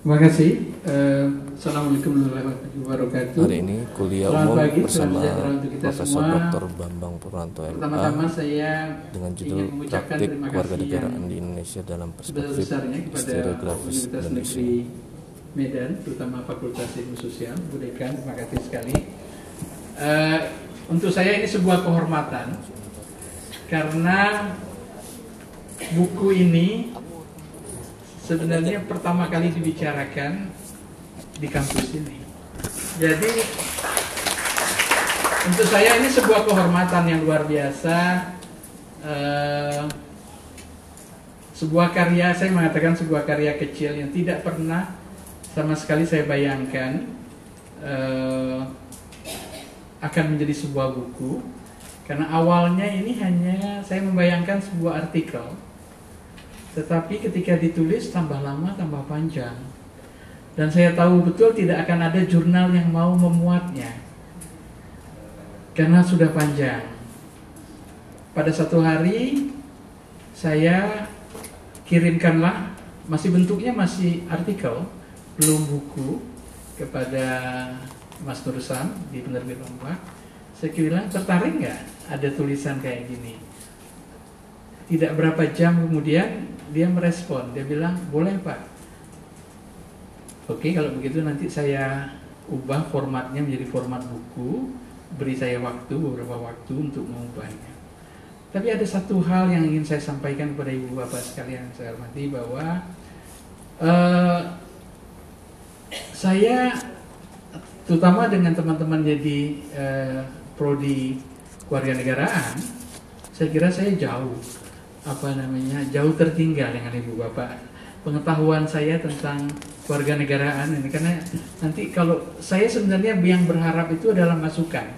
Terima kasih. Uh, Assalamualaikum warahmatullahi wabarakatuh. Hari ini kuliah umum pagi, bersama Profesor. Dr. Bambang Purwanto MA saya dengan judul Praktik Kewarganegaraan yang di Indonesia dalam Perspektif Historiografis. Negeri Medan, terutama Fakultas Ilmu Sosial, Bu Dekan, terima kasih sekali. Eh, untuk saya ini sebuah kehormatan karena buku ini sebenarnya pertama kali dibicarakan di kampus ini. Jadi untuk saya ini sebuah kehormatan yang luar biasa. Eh, sebuah karya, saya mengatakan sebuah karya kecil yang tidak pernah sama sekali saya bayangkan eh, akan menjadi sebuah buku. Karena awalnya ini hanya saya membayangkan sebuah artikel, tetapi ketika ditulis tambah lama tambah panjang. Dan saya tahu betul tidak akan ada jurnal yang mau memuatnya. Karena sudah panjang. Pada satu hari saya kirimkanlah masih bentuknya masih artikel, belum buku kepada Mas Nursan di penerbit Ombak. Saya bilang tertarik nggak ada tulisan kayak gini? Tidak berapa jam kemudian dia merespon, dia bilang boleh pak. Oke kalau begitu nanti saya ubah formatnya menjadi format buku, beri saya waktu beberapa waktu untuk mengubahnya. Tapi ada satu hal yang ingin saya sampaikan kepada ibu bapak sekalian saya hormati bahwa eh, saya terutama dengan teman-teman jadi eh, prodi kewarganegaraan, saya kira saya jauh apa namanya jauh tertinggal dengan ibu bapak. Pengetahuan saya tentang kewarganegaraan ini karena nanti kalau saya sebenarnya yang berharap itu adalah masukan.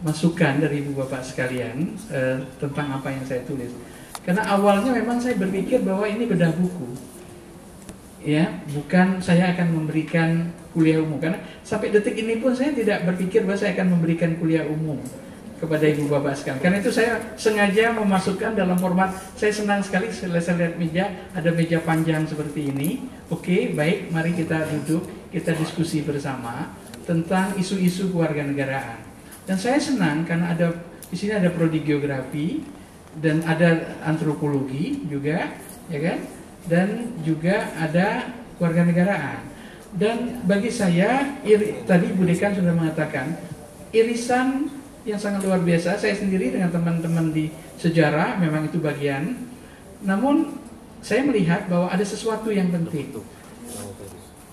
Masukan dari ibu bapak sekalian eh, tentang apa yang saya tulis. Karena awalnya memang saya berpikir bahwa ini bedah buku. Ya bukan saya akan memberikan kuliah umum. Karena sampai detik ini pun saya tidak berpikir bahwa saya akan memberikan kuliah umum kepada ibu bapak sekalian. Karena itu saya sengaja memasukkan dalam format saya senang sekali saya lihat meja ada meja panjang seperti ini. Oke, baik, mari kita duduk, kita diskusi bersama tentang isu-isu kewarganegaraan. Dan saya senang karena ada di sini ada prodi geografi dan ada antropologi juga, ya kan? Dan juga ada kewarganegaraan. Dan bagi saya, iri, tadi Bu Dekan sudah mengatakan, irisan yang sangat luar biasa. Saya sendiri dengan teman-teman di sejarah memang itu bagian. Namun saya melihat bahwa ada sesuatu yang penting.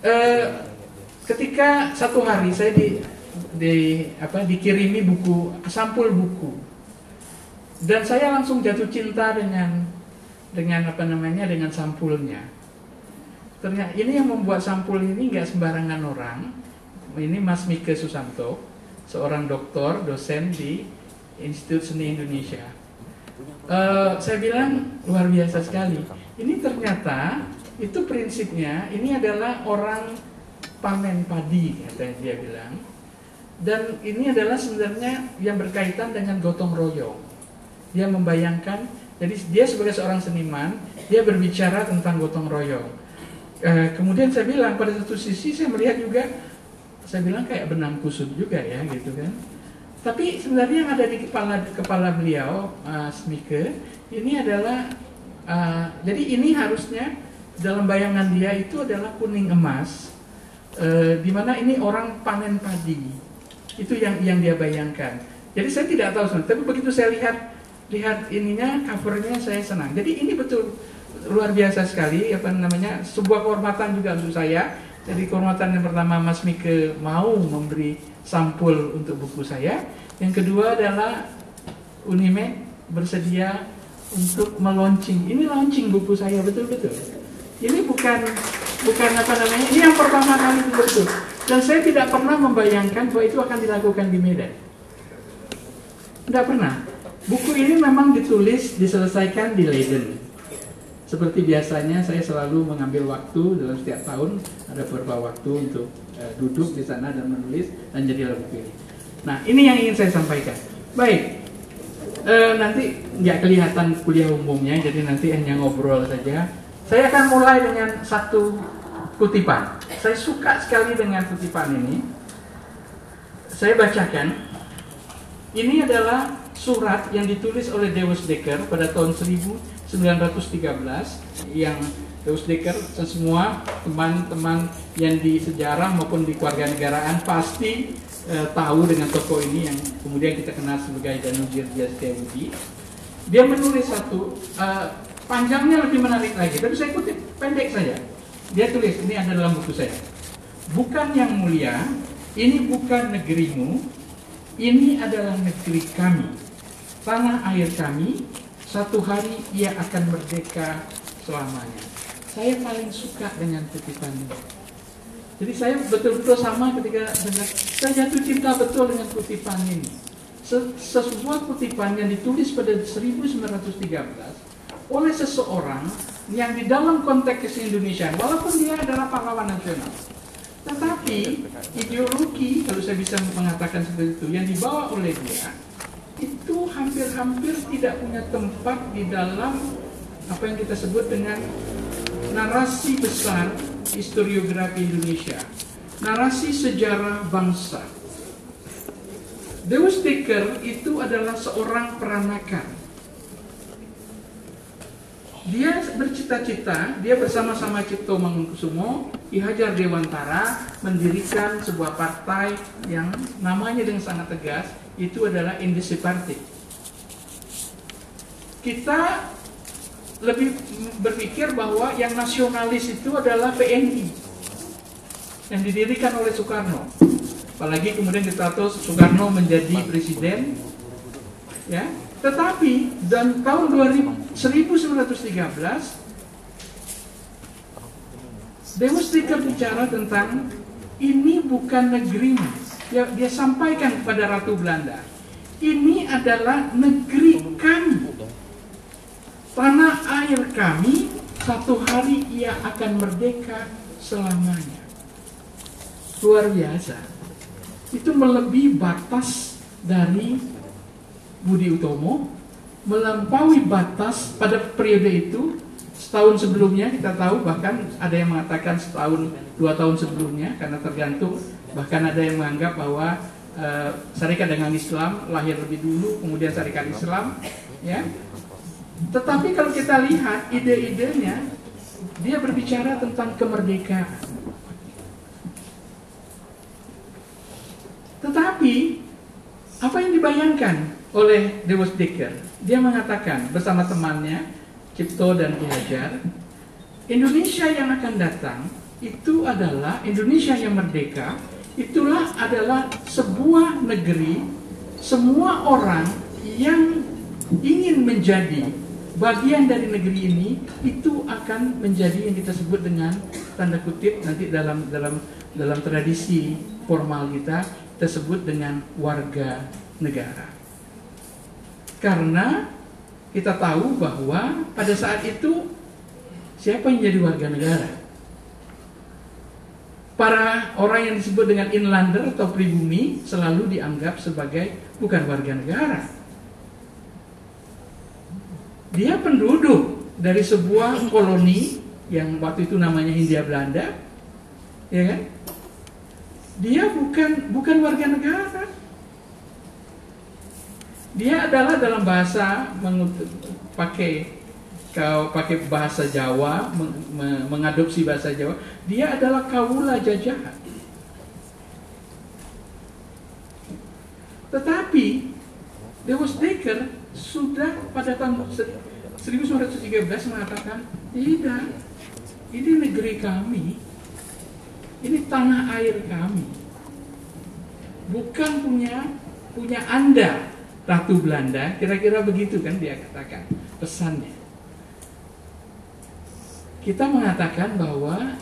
Eh, ketika satu hari saya di, di apa dikirimi buku sampul buku dan saya langsung jatuh cinta dengan dengan apa namanya dengan sampulnya. Ternyata ini yang membuat sampul ini nggak sembarangan orang. Ini Mas Mike Susanto seorang doktor, dosen di Institut Seni Indonesia. Uh, saya bilang luar biasa sekali. Ini ternyata itu prinsipnya ini adalah orang panen padi katanya dia bilang. Dan ini adalah sebenarnya yang berkaitan dengan gotong royong. Dia membayangkan, jadi dia sebagai seorang seniman, dia berbicara tentang gotong royong. Uh, kemudian saya bilang pada satu sisi saya melihat juga saya bilang kayak benang kusut juga ya gitu kan. Tapi sebenarnya yang ada di kepala kepala beliau, Mas Mike, ini adalah uh, jadi ini harusnya dalam bayangan dia itu adalah kuning emas, uh, di mana ini orang panen padi, itu yang yang dia bayangkan. Jadi saya tidak tahu, tapi begitu saya lihat lihat ininya covernya saya senang. Jadi ini betul luar biasa sekali apa namanya sebuah kehormatan juga untuk saya jadi kehormatan yang pertama Mas Mike mau memberi sampul untuk buku saya. Yang kedua adalah Unime bersedia untuk meluncing. Ini launching buku saya betul-betul. Ini bukan bukan apa namanya. Ini yang pertama kali betul. Dan saya tidak pernah membayangkan bahwa itu akan dilakukan di Medan. Tidak pernah. Buku ini memang ditulis diselesaikan di Leiden seperti biasanya saya selalu mengambil waktu dalam setiap tahun ada beberapa waktu untuk uh, duduk di sana dan menulis dan jadi buku ini. Nah ini yang ingin saya sampaikan. Baik, uh, nanti nggak kelihatan kuliah umumnya jadi nanti hanya ngobrol saja. Saya akan mulai dengan satu kutipan. Saya suka sekali dengan kutipan ini. Saya bacakan. Ini adalah surat yang ditulis oleh Deus Dekker pada tahun 1913 yang Deus Dekker semua teman-teman yang di sejarah maupun di keluarga negaraan pasti eh, tahu dengan tokoh ini yang kemudian kita kenal sebagai Danujir Setiabudi. Dia menulis satu eh, panjangnya lebih menarik lagi, tapi saya kutip pendek saja. Dia tulis ini ada dalam buku saya. Bukan yang mulia, ini bukan negerimu, ini adalah negeri kami. Tanah air kami, satu hari ia akan merdeka selamanya. Saya paling suka dengan kutipan ini. Jadi saya betul-betul sama ketika dengar, saya jatuh cinta betul dengan kutipan ini. Sesebuah kutipan yang ditulis pada 1913 oleh seseorang yang di dalam konteks Indonesia, walaupun dia adalah pahlawan nasional, tetapi ideologi, kalau saya bisa mengatakan seperti itu, yang dibawa oleh dia, itu hampir-hampir tidak punya tempat di dalam apa yang kita sebut dengan narasi besar historiografi Indonesia, narasi sejarah bangsa. Deus Dekker itu adalah seorang peranakan dia bercita-cita, dia bersama-sama Cipto Mangunkusumo, Ki Hajar Dewantara mendirikan sebuah partai yang namanya dengan sangat tegas, itu adalah Indisi Party. Kita lebih berpikir bahwa yang nasionalis itu adalah PNI yang didirikan oleh Soekarno. Apalagi kemudian kita tahu Soekarno menjadi presiden, ya tetapi dan tahun 2000, 1913 Deus Dika bicara tentang ini bukan negerimu. Dia, dia sampaikan kepada Ratu Belanda. Ini adalah negeri kami. Tanah air kami, satu hari ia akan merdeka selamanya. Luar biasa. Itu melebihi batas dari Budi Utomo melampaui batas pada periode itu setahun sebelumnya kita tahu bahkan ada yang mengatakan setahun dua tahun sebelumnya karena tergantung. Bahkan ada yang menganggap bahwa uh, syarikat dengan Islam lahir lebih dulu kemudian syarikat Islam ya. Tetapi kalau kita lihat ide-idenya dia berbicara tentang kemerdekaan. Tetapi apa yang dibayangkan oleh Dewas Dekker. Dia mengatakan bersama temannya Cipto dan Ki Hajar, Indonesia yang akan datang itu adalah Indonesia yang merdeka, itulah adalah sebuah negeri semua orang yang ingin menjadi bagian dari negeri ini itu akan menjadi yang kita sebut dengan tanda kutip nanti dalam dalam dalam tradisi formal kita kita sebut dengan warga negara. Karena kita tahu bahwa pada saat itu siapa yang jadi warga negara? Para orang yang disebut dengan inlander atau pribumi selalu dianggap sebagai bukan warga negara. Dia penduduk dari sebuah koloni yang waktu itu namanya Hindia Belanda, ya kan? Dia bukan bukan warga negara dia adalah dalam bahasa pakai kau pakai bahasa Jawa mengadopsi bahasa Jawa dia adalah kaula jajahan. Tetapi Dewas Dekker sudah pada tahun 1913 mengatakan tidak ini negeri kami ini tanah air kami. Bukan punya punya anda Ratu Belanda, kira-kira begitu kan dia katakan pesannya. Kita mengatakan bahwa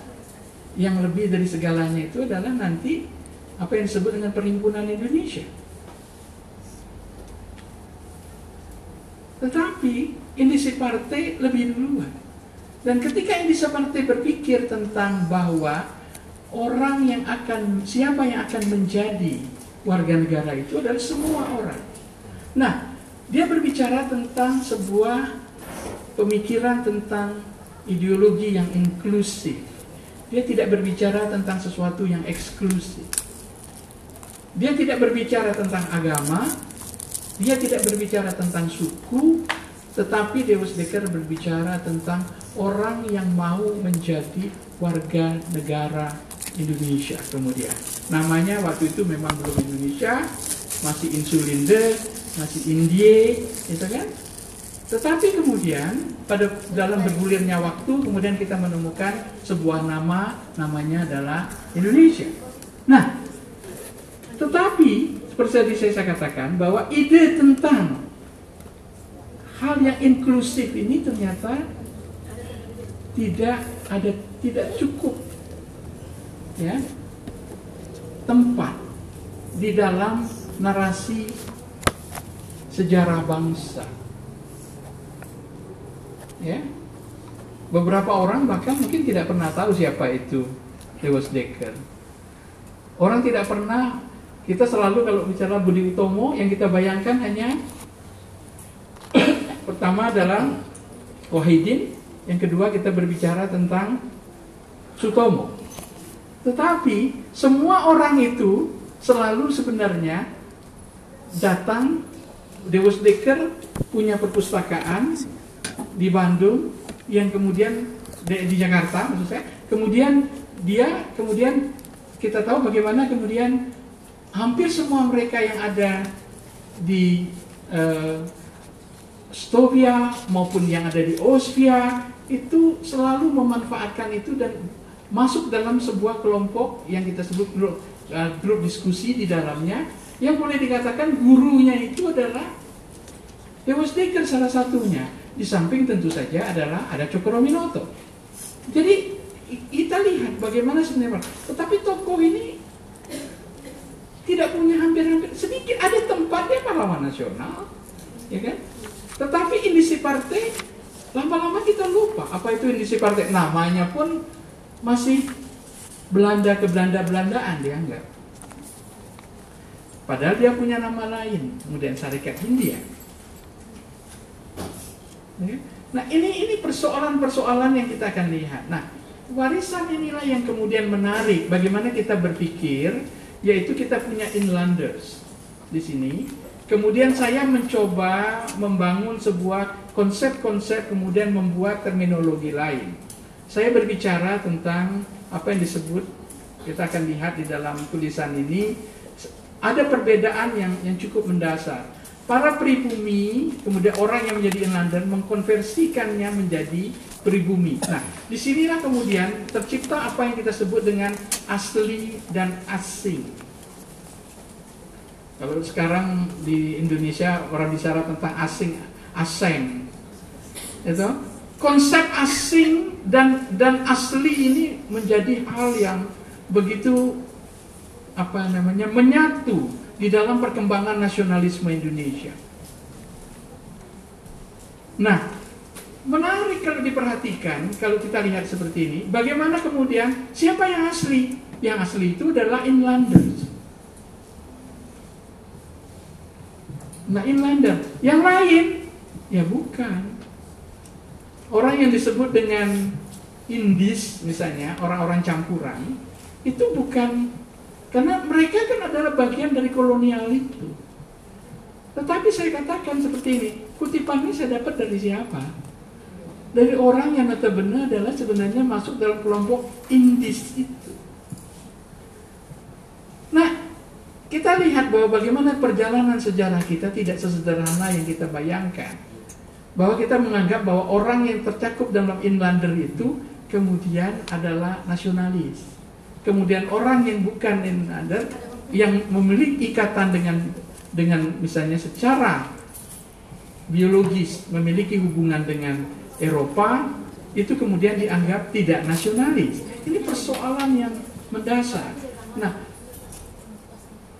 yang lebih dari segalanya itu adalah nanti apa yang disebut dengan perhimpunan Indonesia. Tetapi indisi partai lebih duluan. Dan ketika indisi partai berpikir tentang bahwa orang yang akan siapa yang akan menjadi warga negara itu adalah semua orang Nah, dia berbicara tentang sebuah pemikiran tentang ideologi yang inklusif, dia tidak berbicara tentang sesuatu yang eksklusif. Dia tidak berbicara tentang agama, dia tidak berbicara tentang suku, tetapi Deus Dekker berbicara tentang orang yang mau menjadi warga negara Indonesia kemudian. Namanya waktu itu memang belum Indonesia, masih insulinde, masih Indie, gitu kan? Tetapi kemudian pada dalam bergulirnya waktu kemudian kita menemukan sebuah nama namanya adalah Indonesia. Nah, tetapi seperti tadi saya katakan bahwa ide tentang hal yang inklusif ini ternyata tidak ada tidak cukup ya tempat di dalam narasi sejarah bangsa. Ya. Beberapa orang bahkan mungkin tidak pernah tahu siapa itu Lewis Dekker orang tidak pernah kita selalu kalau bicara Budi Utomo yang kita bayangkan hanya pertama adalah Wahidin, yang kedua kita berbicara tentang Sutomo. Tetapi semua orang itu selalu sebenarnya datang Dewas Dekker punya perpustakaan di Bandung yang kemudian di, di Jakarta maksud saya. Kemudian dia kemudian kita tahu bagaimana kemudian hampir semua mereka yang ada di uh, Stovia maupun yang ada di Osvia itu selalu memanfaatkan itu dan masuk dalam sebuah kelompok yang kita sebut grup, uh, grup diskusi di dalamnya yang boleh dikatakan gurunya itu adalah Dewas Dekker salah satunya di samping tentu saja adalah ada Cokro jadi kita lihat bagaimana sebenarnya tetapi tokoh ini tidak punya hampir-hampir sedikit ada tempatnya pahlawan nasional, ya kan? Tetapi indisi partai lama-lama kita lupa apa itu indisi partai. Namanya pun masih Belanda ke Belanda Belandaan dianggap. Padahal dia punya nama lain, kemudian Syarikat Hindia. Ya? Nah ini ini persoalan-persoalan yang kita akan lihat. Nah warisan inilah yang kemudian menarik. Bagaimana kita berpikir yaitu kita punya inlanders di sini. Kemudian saya mencoba membangun sebuah konsep-konsep kemudian membuat terminologi lain. Saya berbicara tentang apa yang disebut kita akan lihat di dalam tulisan ini ada perbedaan yang yang cukup mendasar. Para pribumi, kemudian orang yang menjadi inlander mengkonversikannya menjadi pribumi. Nah, di sinilah kemudian tercipta apa yang kita sebut dengan asli dan asing. Kalau sekarang di Indonesia orang bicara tentang asing, asing, itu konsep asing dan dan asli ini menjadi hal yang begitu apa namanya menyatu di dalam perkembangan nasionalisme Indonesia. Nah, menarik kalau diperhatikan, kalau kita lihat seperti ini, bagaimana kemudian siapa yang asli? Yang asli itu adalah inlanders. Nah, inlander. Yang lain, ya bukan. Orang yang disebut dengan Indis misalnya, orang-orang campuran, itu bukan karena mereka kan adalah bagian dari kolonial itu. Tetapi saya katakan seperti ini, kutipan ini saya dapat dari siapa? Dari orang yang notabene adalah sebenarnya masuk dalam kelompok indis itu. Nah, kita lihat bahwa bagaimana perjalanan sejarah kita tidak sesederhana yang kita bayangkan. Bahwa kita menganggap bahwa orang yang tercakup dalam inlander itu kemudian adalah nasionalis kemudian orang yang bukan inlander yang memiliki ikatan dengan dengan misalnya secara biologis memiliki hubungan dengan Eropa itu kemudian dianggap tidak nasionalis. Ini persoalan yang mendasar. Nah,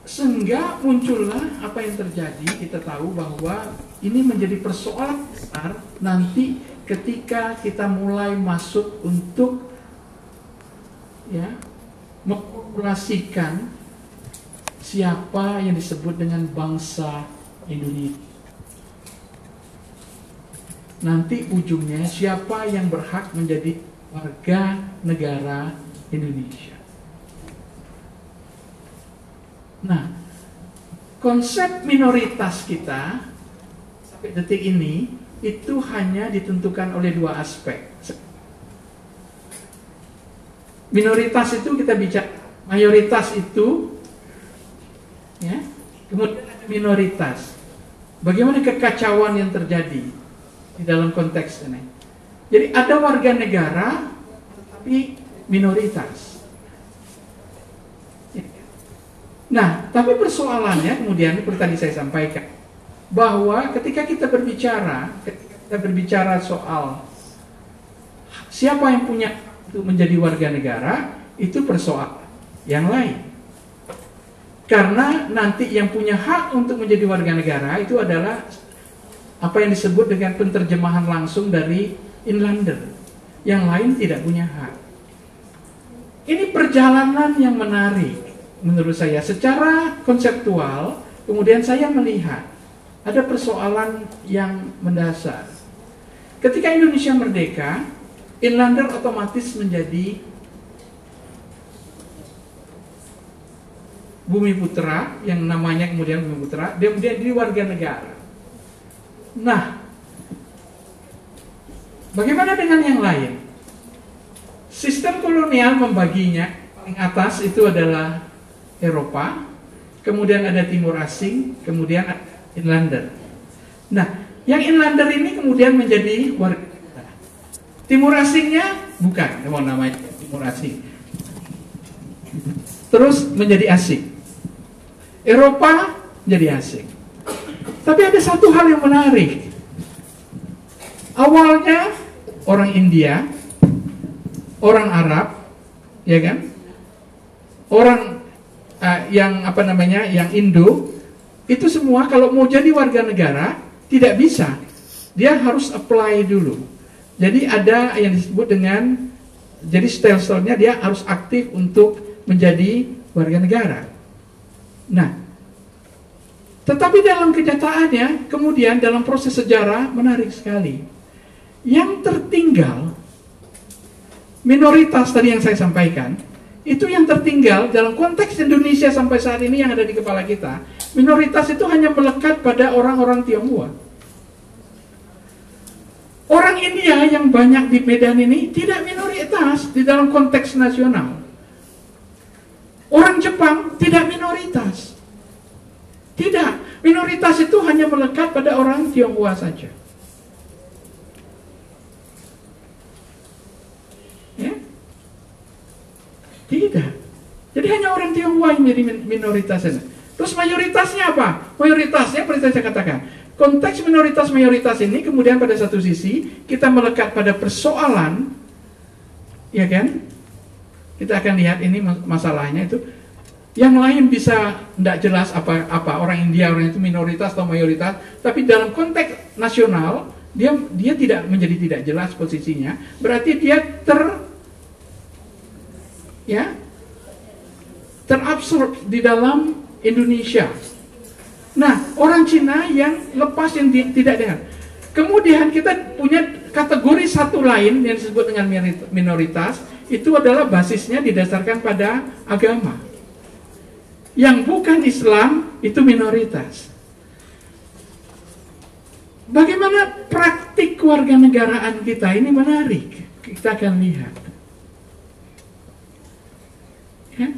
sehingga muncullah apa yang terjadi kita tahu bahwa ini menjadi persoalan besar nanti ketika kita mulai masuk untuk ya memformulasikan siapa yang disebut dengan bangsa Indonesia. Nanti ujungnya siapa yang berhak menjadi warga negara Indonesia. Nah, konsep minoritas kita sampai detik ini itu hanya ditentukan oleh dua aspek. Minoritas itu kita bicara mayoritas itu ya, kemudian ada minoritas. Bagaimana kekacauan yang terjadi di dalam konteks ini? Jadi ada warga negara tetapi minoritas. Nah, tapi persoalannya kemudian seperti tadi saya sampaikan bahwa ketika kita berbicara, ketika kita berbicara soal siapa yang punya untuk menjadi warga negara, itu persoalan yang lain. Karena nanti yang punya hak untuk menjadi warga negara itu adalah apa yang disebut dengan penterjemahan langsung dari inlander. Yang lain tidak punya hak. Ini perjalanan yang menarik menurut saya secara konseptual. Kemudian saya melihat ada persoalan yang mendasar. Ketika Indonesia merdeka, inlander otomatis menjadi Bumi Putra yang namanya kemudian Bumi Putra, dia kemudian jadi warga negara. Nah, bagaimana dengan yang lain? Sistem kolonial membaginya paling atas itu adalah Eropa, kemudian ada Timur Asing, kemudian Inlander. Nah, yang Inlander ini kemudian menjadi warga. Timur Asingnya bukan, mau namanya Timur Asing. Terus menjadi asing. Eropa jadi asing. Tapi ada satu hal yang menarik. Awalnya orang India, orang Arab, ya kan? Orang uh, yang apa namanya, yang Indo, itu semua kalau mau jadi warga negara tidak bisa. Dia harus apply dulu. Jadi ada yang disebut dengan jadi style-stylenya dia harus aktif untuk menjadi warga negara. Nah, tetapi dalam kenyataannya, kemudian dalam proses sejarah menarik sekali. Yang tertinggal, minoritas tadi yang saya sampaikan, itu yang tertinggal dalam konteks Indonesia sampai saat ini yang ada di kepala kita, minoritas itu hanya melekat pada orang-orang Tionghoa. Orang India yang banyak di Medan ini tidak minoritas di dalam konteks nasional. Orang Jepang tidak minoritas. Tidak, minoritas itu hanya melekat pada orang Tionghoa saja. Ya? Tidak. Jadi hanya orang Tionghoa yang menjadi minoritas. Terus mayoritasnya apa? Mayoritasnya seperti saya katakan, konteks minoritas mayoritas ini kemudian pada satu sisi kita melekat pada persoalan, ya kan? Kita akan lihat ini masalahnya itu. Yang lain bisa tidak jelas apa apa orang India orang itu minoritas atau mayoritas, tapi dalam konteks nasional dia dia tidak menjadi tidak jelas posisinya. Berarti dia ter ya terabsorb di dalam Indonesia. Nah, orang Cina yang lepas yang di, tidak dengar. Kemudian kita punya kategori satu lain yang disebut dengan minoritas, itu adalah basisnya didasarkan pada agama. Yang bukan Islam itu minoritas. Bagaimana praktik warga negaraan kita ini menarik. Kita akan lihat. Ya?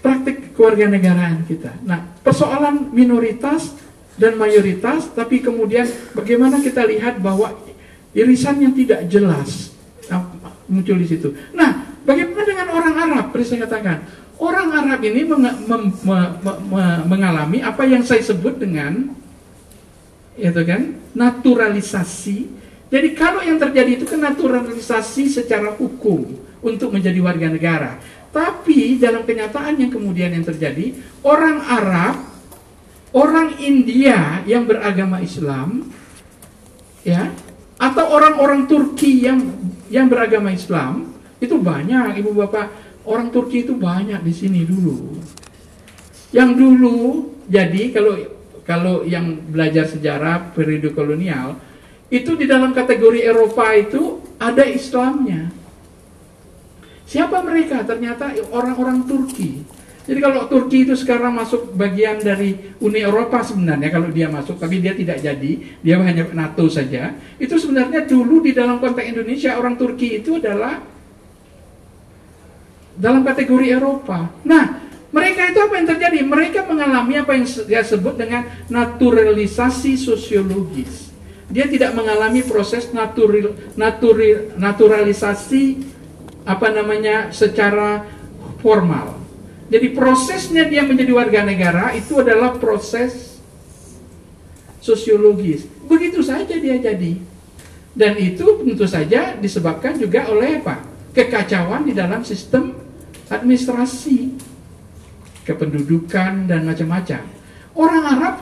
Praktik kewarganegaraan kita. Nah, persoalan minoritas dan mayoritas, tapi kemudian bagaimana kita lihat bahwa irisan yang tidak jelas nah, muncul di situ. Nah, bagaimana dengan orang Arab? Seperti saya katakan, orang Arab ini meng, mem, me, me, me, mengalami apa yang saya sebut dengan itu kan naturalisasi. Jadi kalau yang terjadi itu kan naturalisasi secara hukum untuk menjadi warga negara. Tapi dalam kenyataan yang kemudian yang terjadi, orang Arab, orang India yang beragama Islam, ya, atau orang-orang Turki yang yang beragama Islam, itu banyak, ibu bapak orang Turki itu banyak di sini dulu. Yang dulu jadi kalau kalau yang belajar sejarah periode kolonial itu di dalam kategori Eropa itu ada Islamnya. Siapa mereka? Ternyata orang-orang Turki. Jadi kalau Turki itu sekarang masuk bagian dari Uni Eropa sebenarnya kalau dia masuk, tapi dia tidak jadi, dia hanya NATO saja. Itu sebenarnya dulu di dalam konteks Indonesia orang Turki itu adalah dalam kategori Eropa. Nah, mereka itu apa yang terjadi? Mereka mengalami apa yang dia sebut dengan naturalisasi sosiologis. Dia tidak mengalami proses natural, natural, naturalisasi apa namanya secara formal. Jadi prosesnya dia menjadi warga negara itu adalah proses sosiologis. Begitu saja dia jadi. Dan itu tentu saja disebabkan juga oleh apa? Kekacauan di dalam sistem administrasi, kependudukan dan macam-macam. Orang Arab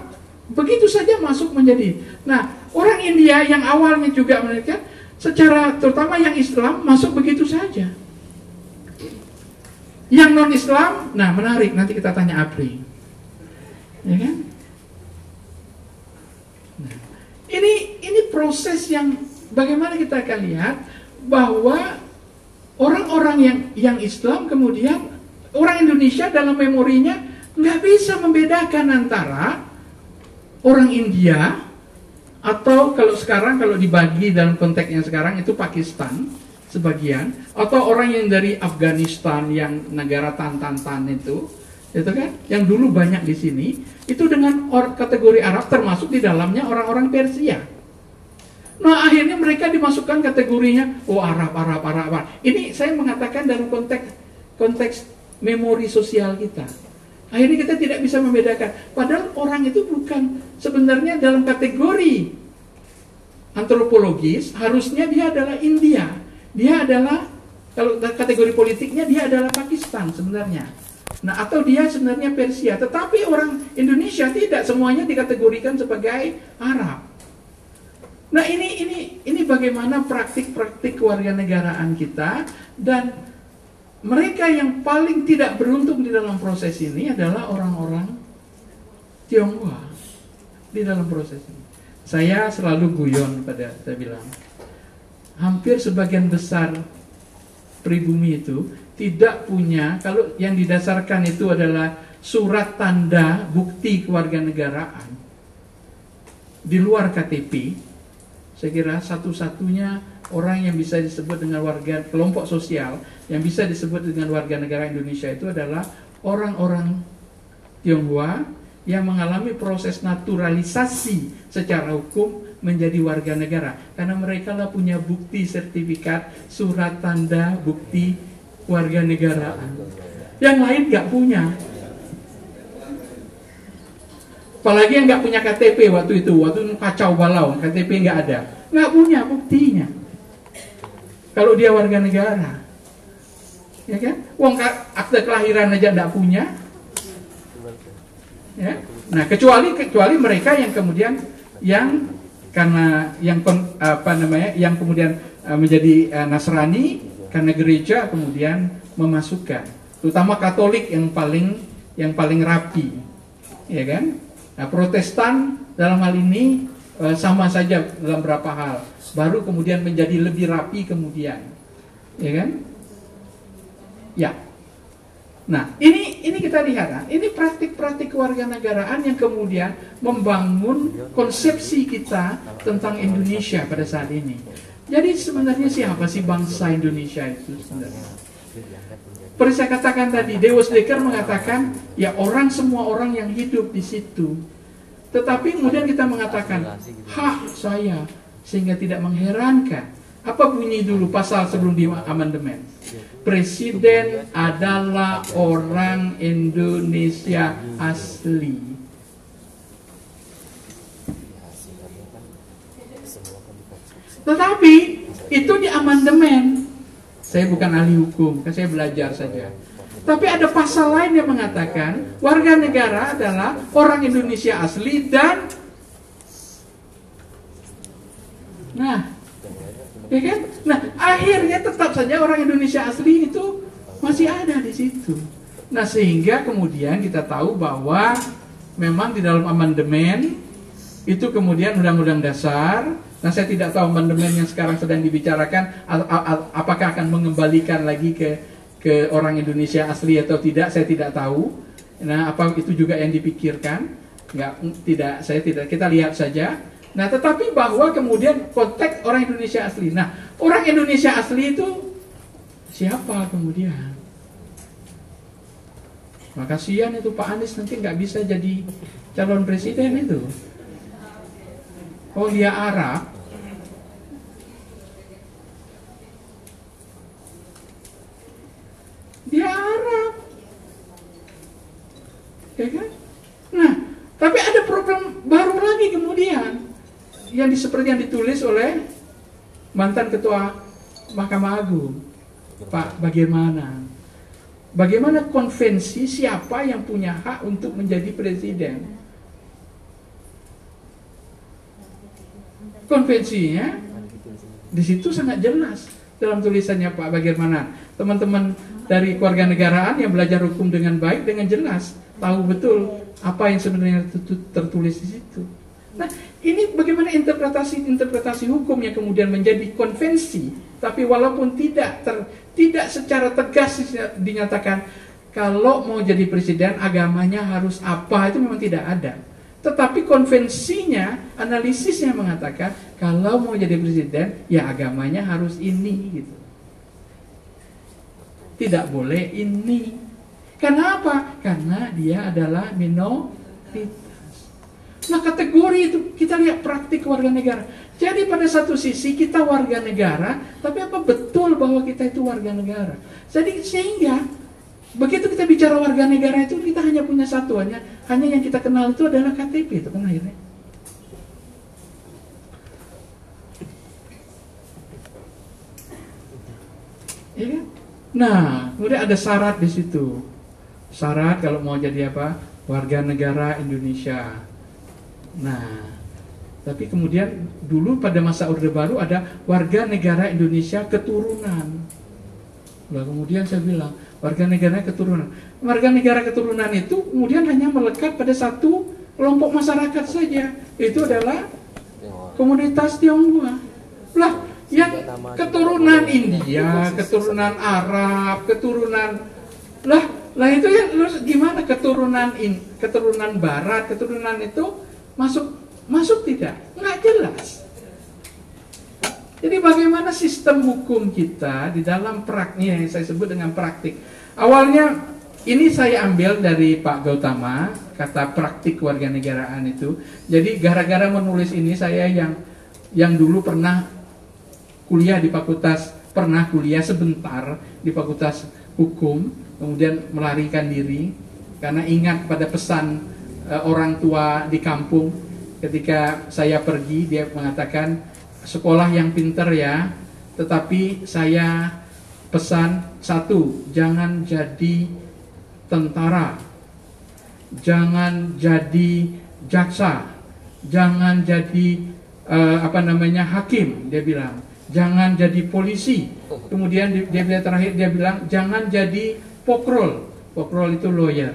begitu saja masuk menjadi. Nah, orang India yang awalnya juga mereka secara terutama yang Islam masuk begitu saja. Yang non Islam, nah menarik nanti kita tanya Apri, ya kan? Nah, ini ini proses yang bagaimana kita akan lihat bahwa orang-orang yang yang Islam kemudian orang Indonesia dalam memorinya nggak bisa membedakan antara orang India atau kalau sekarang kalau dibagi dalam konteks yang sekarang itu Pakistan sebagian atau orang yang dari Afghanistan yang negara tan-tan-tan itu itu kan yang dulu banyak di sini itu dengan or, kategori Arab termasuk di dalamnya orang-orang Persia. Nah akhirnya mereka dimasukkan kategorinya oh Arab Arab Arab Arab. Ini saya mengatakan dalam konteks konteks memori sosial kita. Akhirnya kita tidak bisa membedakan. Padahal orang itu bukan sebenarnya dalam kategori antropologis harusnya dia adalah India dia adalah kalau kategori politiknya dia adalah Pakistan sebenarnya. Nah, atau dia sebenarnya Persia, tetapi orang Indonesia tidak semuanya dikategorikan sebagai Arab. Nah, ini ini ini bagaimana praktik-praktik kewarganegaraan kita dan mereka yang paling tidak beruntung di dalam proses ini adalah orang-orang Tionghoa di dalam proses ini. Saya selalu guyon pada saya bilang, hampir sebagian besar pribumi itu tidak punya kalau yang didasarkan itu adalah surat tanda bukti kewarganegaraan di luar KTP saya kira satu-satunya orang yang bisa disebut dengan warga kelompok sosial yang bisa disebut dengan warga negara Indonesia itu adalah orang-orang Tionghoa yang mengalami proses naturalisasi secara hukum menjadi warga negara. Karena mereka lah punya bukti sertifikat surat tanda bukti warga negara. Yang lain nggak punya. Apalagi yang nggak punya KTP waktu itu waktu itu kacau balau KTP nggak ada. Nggak punya buktinya kalau dia warga negara. Ya kan? Wong akte kelahiran aja nggak punya. Ya. Nah kecuali kecuali mereka yang kemudian yang karena yang apa namanya yang kemudian uh, menjadi uh, Nasrani karena gereja kemudian memasukkan. Terutama Katolik yang paling yang paling rapi. Ya kan? Nah, Protestan dalam hal ini sama saja dalam beberapa hal baru kemudian menjadi lebih rapi kemudian ya kan ya Nah, ini ini kita lihat, nah, ini praktik-praktik kewarganegaraan yang kemudian membangun konsepsi kita tentang Indonesia pada saat ini. Jadi sebenarnya siapa sih bangsa Indonesia itu sebenarnya? Seperti saya katakan tadi, Dewas Dekker mengatakan, ya orang semua orang yang hidup di situ. Tetapi kemudian kita mengatakan, hak saya, sehingga tidak mengherankan. Apa bunyi dulu pasal sebelum di amandemen? presiden adalah orang Indonesia asli. Tetapi itu di amandemen. Saya bukan ahli hukum, kan saya belajar saja. Tapi ada pasal lain yang mengatakan warga negara adalah orang Indonesia asli dan Nah, ya kan? Nah, akhirnya tetap saja orang Indonesia asli itu masih ada di situ. Nah, sehingga kemudian kita tahu bahwa memang di dalam amandemen itu kemudian undang-undang dasar Nah, saya tidak tahu amandemen yang sekarang sedang dibicarakan apakah akan mengembalikan lagi ke ke orang Indonesia asli atau tidak saya tidak tahu. Nah, apa itu juga yang dipikirkan? Nggak, tidak, saya tidak. Kita lihat saja. Nah, tetapi bahwa kemudian konteks orang Indonesia asli. Nah, orang Indonesia asli itu siapa kemudian? Maka kasihan itu Pak Anies nanti nggak bisa jadi calon presiden itu. Oh dia Arab, dia Arab. Ya kan? Nah, tapi ada problem baru lagi kemudian yang seperti yang ditulis oleh mantan ketua Mahkamah Agung, Pak bagaimana? Bagaimana konvensi siapa yang punya hak untuk menjadi presiden? Konvensinya di situ sangat jelas dalam tulisannya Pak bagaimana teman-teman dari keluarga negaraan yang belajar hukum dengan baik dengan jelas tahu betul apa yang sebenarnya tertu- tertulis di situ. Nah, ini bagaimana interpretasi-interpretasi hukum yang kemudian menjadi konvensi, tapi walaupun tidak ter- tidak secara tegas dinyatakan kalau mau jadi presiden agamanya harus apa itu memang tidak ada. Tetapi konvensinya, analisisnya mengatakan kalau mau jadi presiden ya agamanya harus ini gitu. Tidak boleh ini. Karena apa? Karena dia adalah minoritas. Nah kategori itu kita lihat praktik warga negara. Jadi pada satu sisi kita warga negara, tapi apa betul bahwa kita itu warga negara? Jadi sehingga begitu kita bicara warga negara itu kita hanya punya satu hanya hanya yang kita kenal itu adalah KTP itu kan akhirnya. Iya kan? Nah, kemudian ada syarat di situ. Syarat kalau mau jadi apa? Warga negara Indonesia. Nah, tapi kemudian dulu pada masa Orde Baru ada warga negara Indonesia keturunan. Lalu kemudian saya bilang, warga negara keturunan. Warga negara keturunan itu kemudian hanya melekat pada satu kelompok masyarakat saja. Itu adalah komunitas Tionghoa. Lah, yang keturunan India, keturunan Arab, keturunan lah, lah itu ya terus gimana keturunan in, keturunan Barat, keturunan itu masuk masuk tidak? Nggak jelas. Jadi bagaimana sistem hukum kita di dalam praktiknya yang saya sebut dengan praktik. Awalnya ini saya ambil dari Pak Gautama kata praktik warga negaraan itu. Jadi gara-gara menulis ini saya yang yang dulu pernah kuliah di fakultas pernah kuliah sebentar di fakultas hukum kemudian melarikan diri karena ingat pada pesan uh, orang tua di kampung ketika saya pergi dia mengatakan sekolah yang pinter ya tetapi saya pesan satu jangan jadi tentara jangan jadi jaksa jangan jadi uh, apa namanya hakim dia bilang jangan jadi polisi. Kemudian dia, dia terakhir dia bilang jangan jadi pokrol. Pokrol itu lawyer.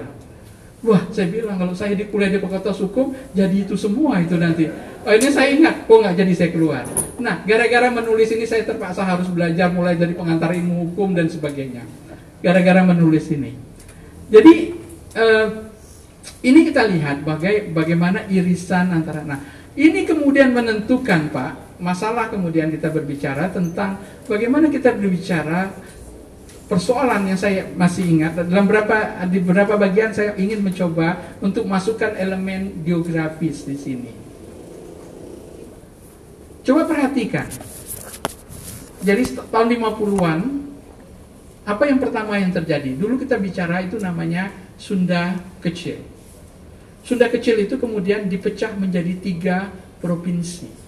Wah, saya bilang kalau saya di kuliah di fakultas hukum jadi itu semua itu nanti. Oh, ini saya ingat, kok nggak jadi saya keluar. Nah, gara-gara menulis ini saya terpaksa harus belajar mulai dari pengantar ilmu hukum dan sebagainya. Gara-gara menulis ini. Jadi eh, ini kita lihat bagai, bagaimana irisan antara. Nah, ini kemudian menentukan Pak masalah kemudian kita berbicara tentang bagaimana kita berbicara persoalan yang saya masih ingat dalam beberapa di beberapa bagian saya ingin mencoba untuk masukkan elemen geografis di sini. Coba perhatikan. Jadi tahun 50-an apa yang pertama yang terjadi? Dulu kita bicara itu namanya Sunda Kecil. Sunda Kecil itu kemudian dipecah menjadi tiga provinsi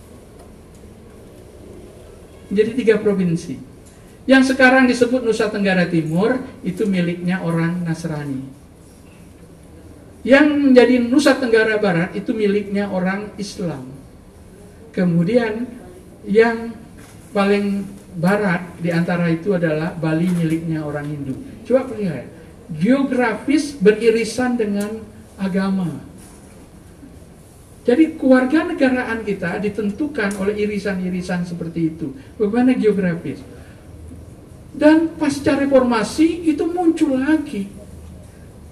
menjadi tiga provinsi. Yang sekarang disebut Nusa Tenggara Timur itu miliknya orang Nasrani. Yang menjadi Nusa Tenggara Barat itu miliknya orang Islam. Kemudian yang paling barat di antara itu adalah Bali miliknya orang Hindu. Coba lihat, geografis beririsan dengan agama. Jadi keluarga negaraan kita ditentukan oleh irisan-irisan seperti itu. Bagaimana geografis? Dan pasca reformasi itu muncul lagi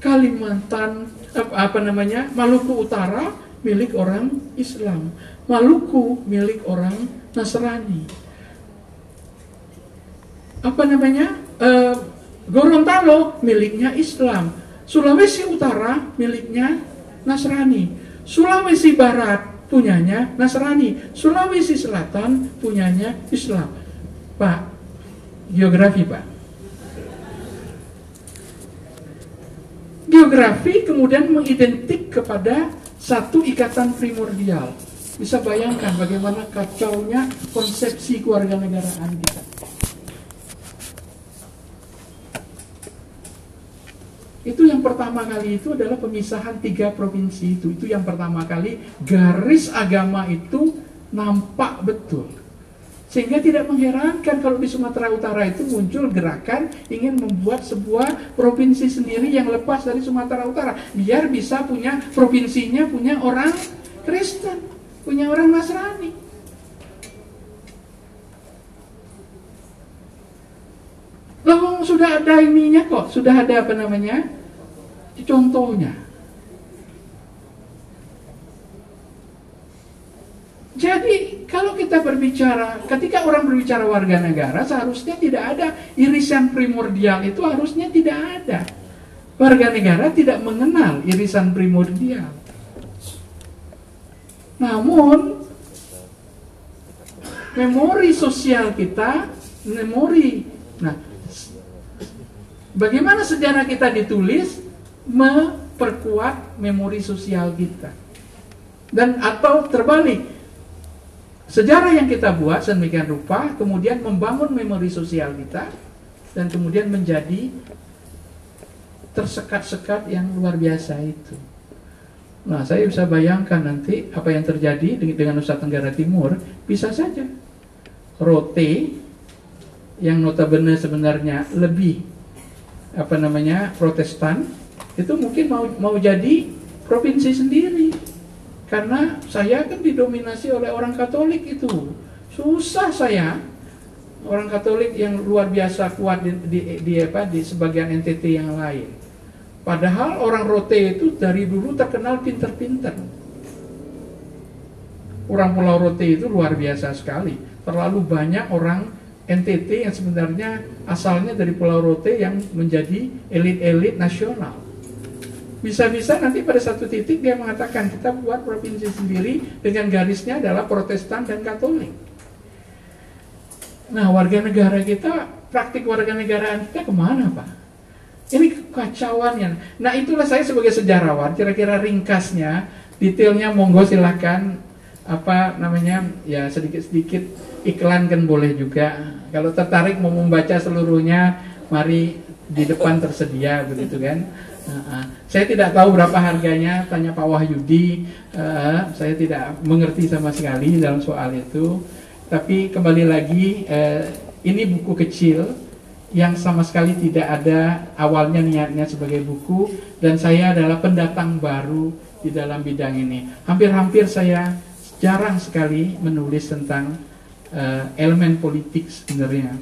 Kalimantan apa, apa namanya Maluku Utara milik orang Islam, Maluku milik orang Nasrani. Apa namanya uh, Gorontalo miliknya Islam, Sulawesi Utara miliknya Nasrani, Sulawesi Barat punyanya Nasrani, Sulawesi Selatan punyanya Islam. Pak, geografi Pak. Geografi kemudian mengidentik kepada satu ikatan primordial. Bisa bayangkan bagaimana kacaunya konsepsi keluarga negaraan kita. Itu yang pertama kali itu adalah pemisahan tiga provinsi itu. Itu yang pertama kali garis agama itu nampak betul. Sehingga tidak mengherankan kalau di Sumatera Utara itu muncul gerakan ingin membuat sebuah provinsi sendiri yang lepas dari Sumatera Utara. Biar bisa punya provinsinya punya orang Kristen, punya orang Nasrani. Loh, sudah ada ininya kok, sudah ada apa namanya? Contohnya. Jadi kalau kita berbicara, ketika orang berbicara warga negara, seharusnya tidak ada irisan primordial itu harusnya tidak ada. Warga negara tidak mengenal irisan primordial. Namun memori sosial kita, memori, nah, bagaimana sejarah kita ditulis memperkuat memori sosial kita. Dan atau terbalik, Sejarah yang kita buat sedemikian rupa kemudian membangun memori sosial kita dan kemudian menjadi tersekat-sekat yang luar biasa itu. Nah, saya bisa bayangkan nanti apa yang terjadi dengan Nusa Tenggara Timur bisa saja Rote yang notabene sebenarnya lebih apa namanya Protestan itu mungkin mau mau jadi provinsi sendiri karena saya kan didominasi oleh orang Katolik itu. Susah saya orang Katolik yang luar biasa kuat di, di, di apa di sebagian NTT yang lain. Padahal orang Rote itu dari dulu terkenal pinter-pinter. Orang Pulau Rote itu luar biasa sekali. Terlalu banyak orang NTT yang sebenarnya asalnya dari Pulau Rote yang menjadi elit-elit nasional. Bisa-bisa nanti pada satu titik dia mengatakan kita buat provinsi sendiri dengan garisnya adalah Protestan dan Katolik. Nah warga negara kita, praktik warga negaraan kita ke mana Pak? Ini kekacauannya. Nah itulah saya sebagai sejarawan, kira-kira ringkasnya, detailnya monggo silahkan apa namanya ya sedikit-sedikit iklan kan boleh juga. Kalau tertarik mau membaca seluruhnya, mari di depan tersedia begitu kan. Uh, saya tidak tahu berapa harganya, tanya Pak Wahyudi. Uh, saya tidak mengerti sama sekali dalam soal itu. Tapi kembali lagi, uh, ini buku kecil yang sama sekali tidak ada awalnya niatnya sebagai buku dan saya adalah pendatang baru di dalam bidang ini. Hampir-hampir saya jarang sekali menulis tentang uh, elemen politik sebenarnya.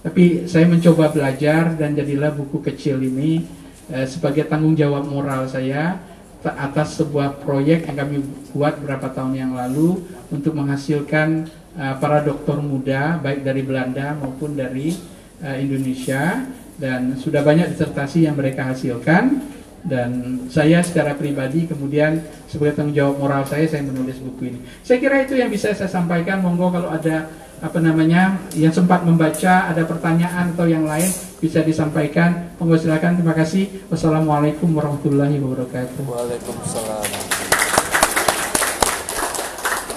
Tapi saya mencoba belajar dan jadilah buku kecil ini eh, sebagai tanggung jawab moral saya atas sebuah proyek yang kami buat beberapa tahun yang lalu untuk menghasilkan uh, para dokter muda baik dari Belanda maupun dari uh, Indonesia dan sudah banyak disertasi yang mereka hasilkan dan saya secara pribadi kemudian sebagai tanggung jawab moral saya saya menulis buku ini. Saya kira itu yang bisa saya sampaikan. Monggo kalau ada apa namanya yang sempat membaca ada pertanyaan atau yang lain bisa disampaikan. Monggo silakan. Terima kasih. Wassalamualaikum warahmatullahi wabarakatuh. Waalaikumsalam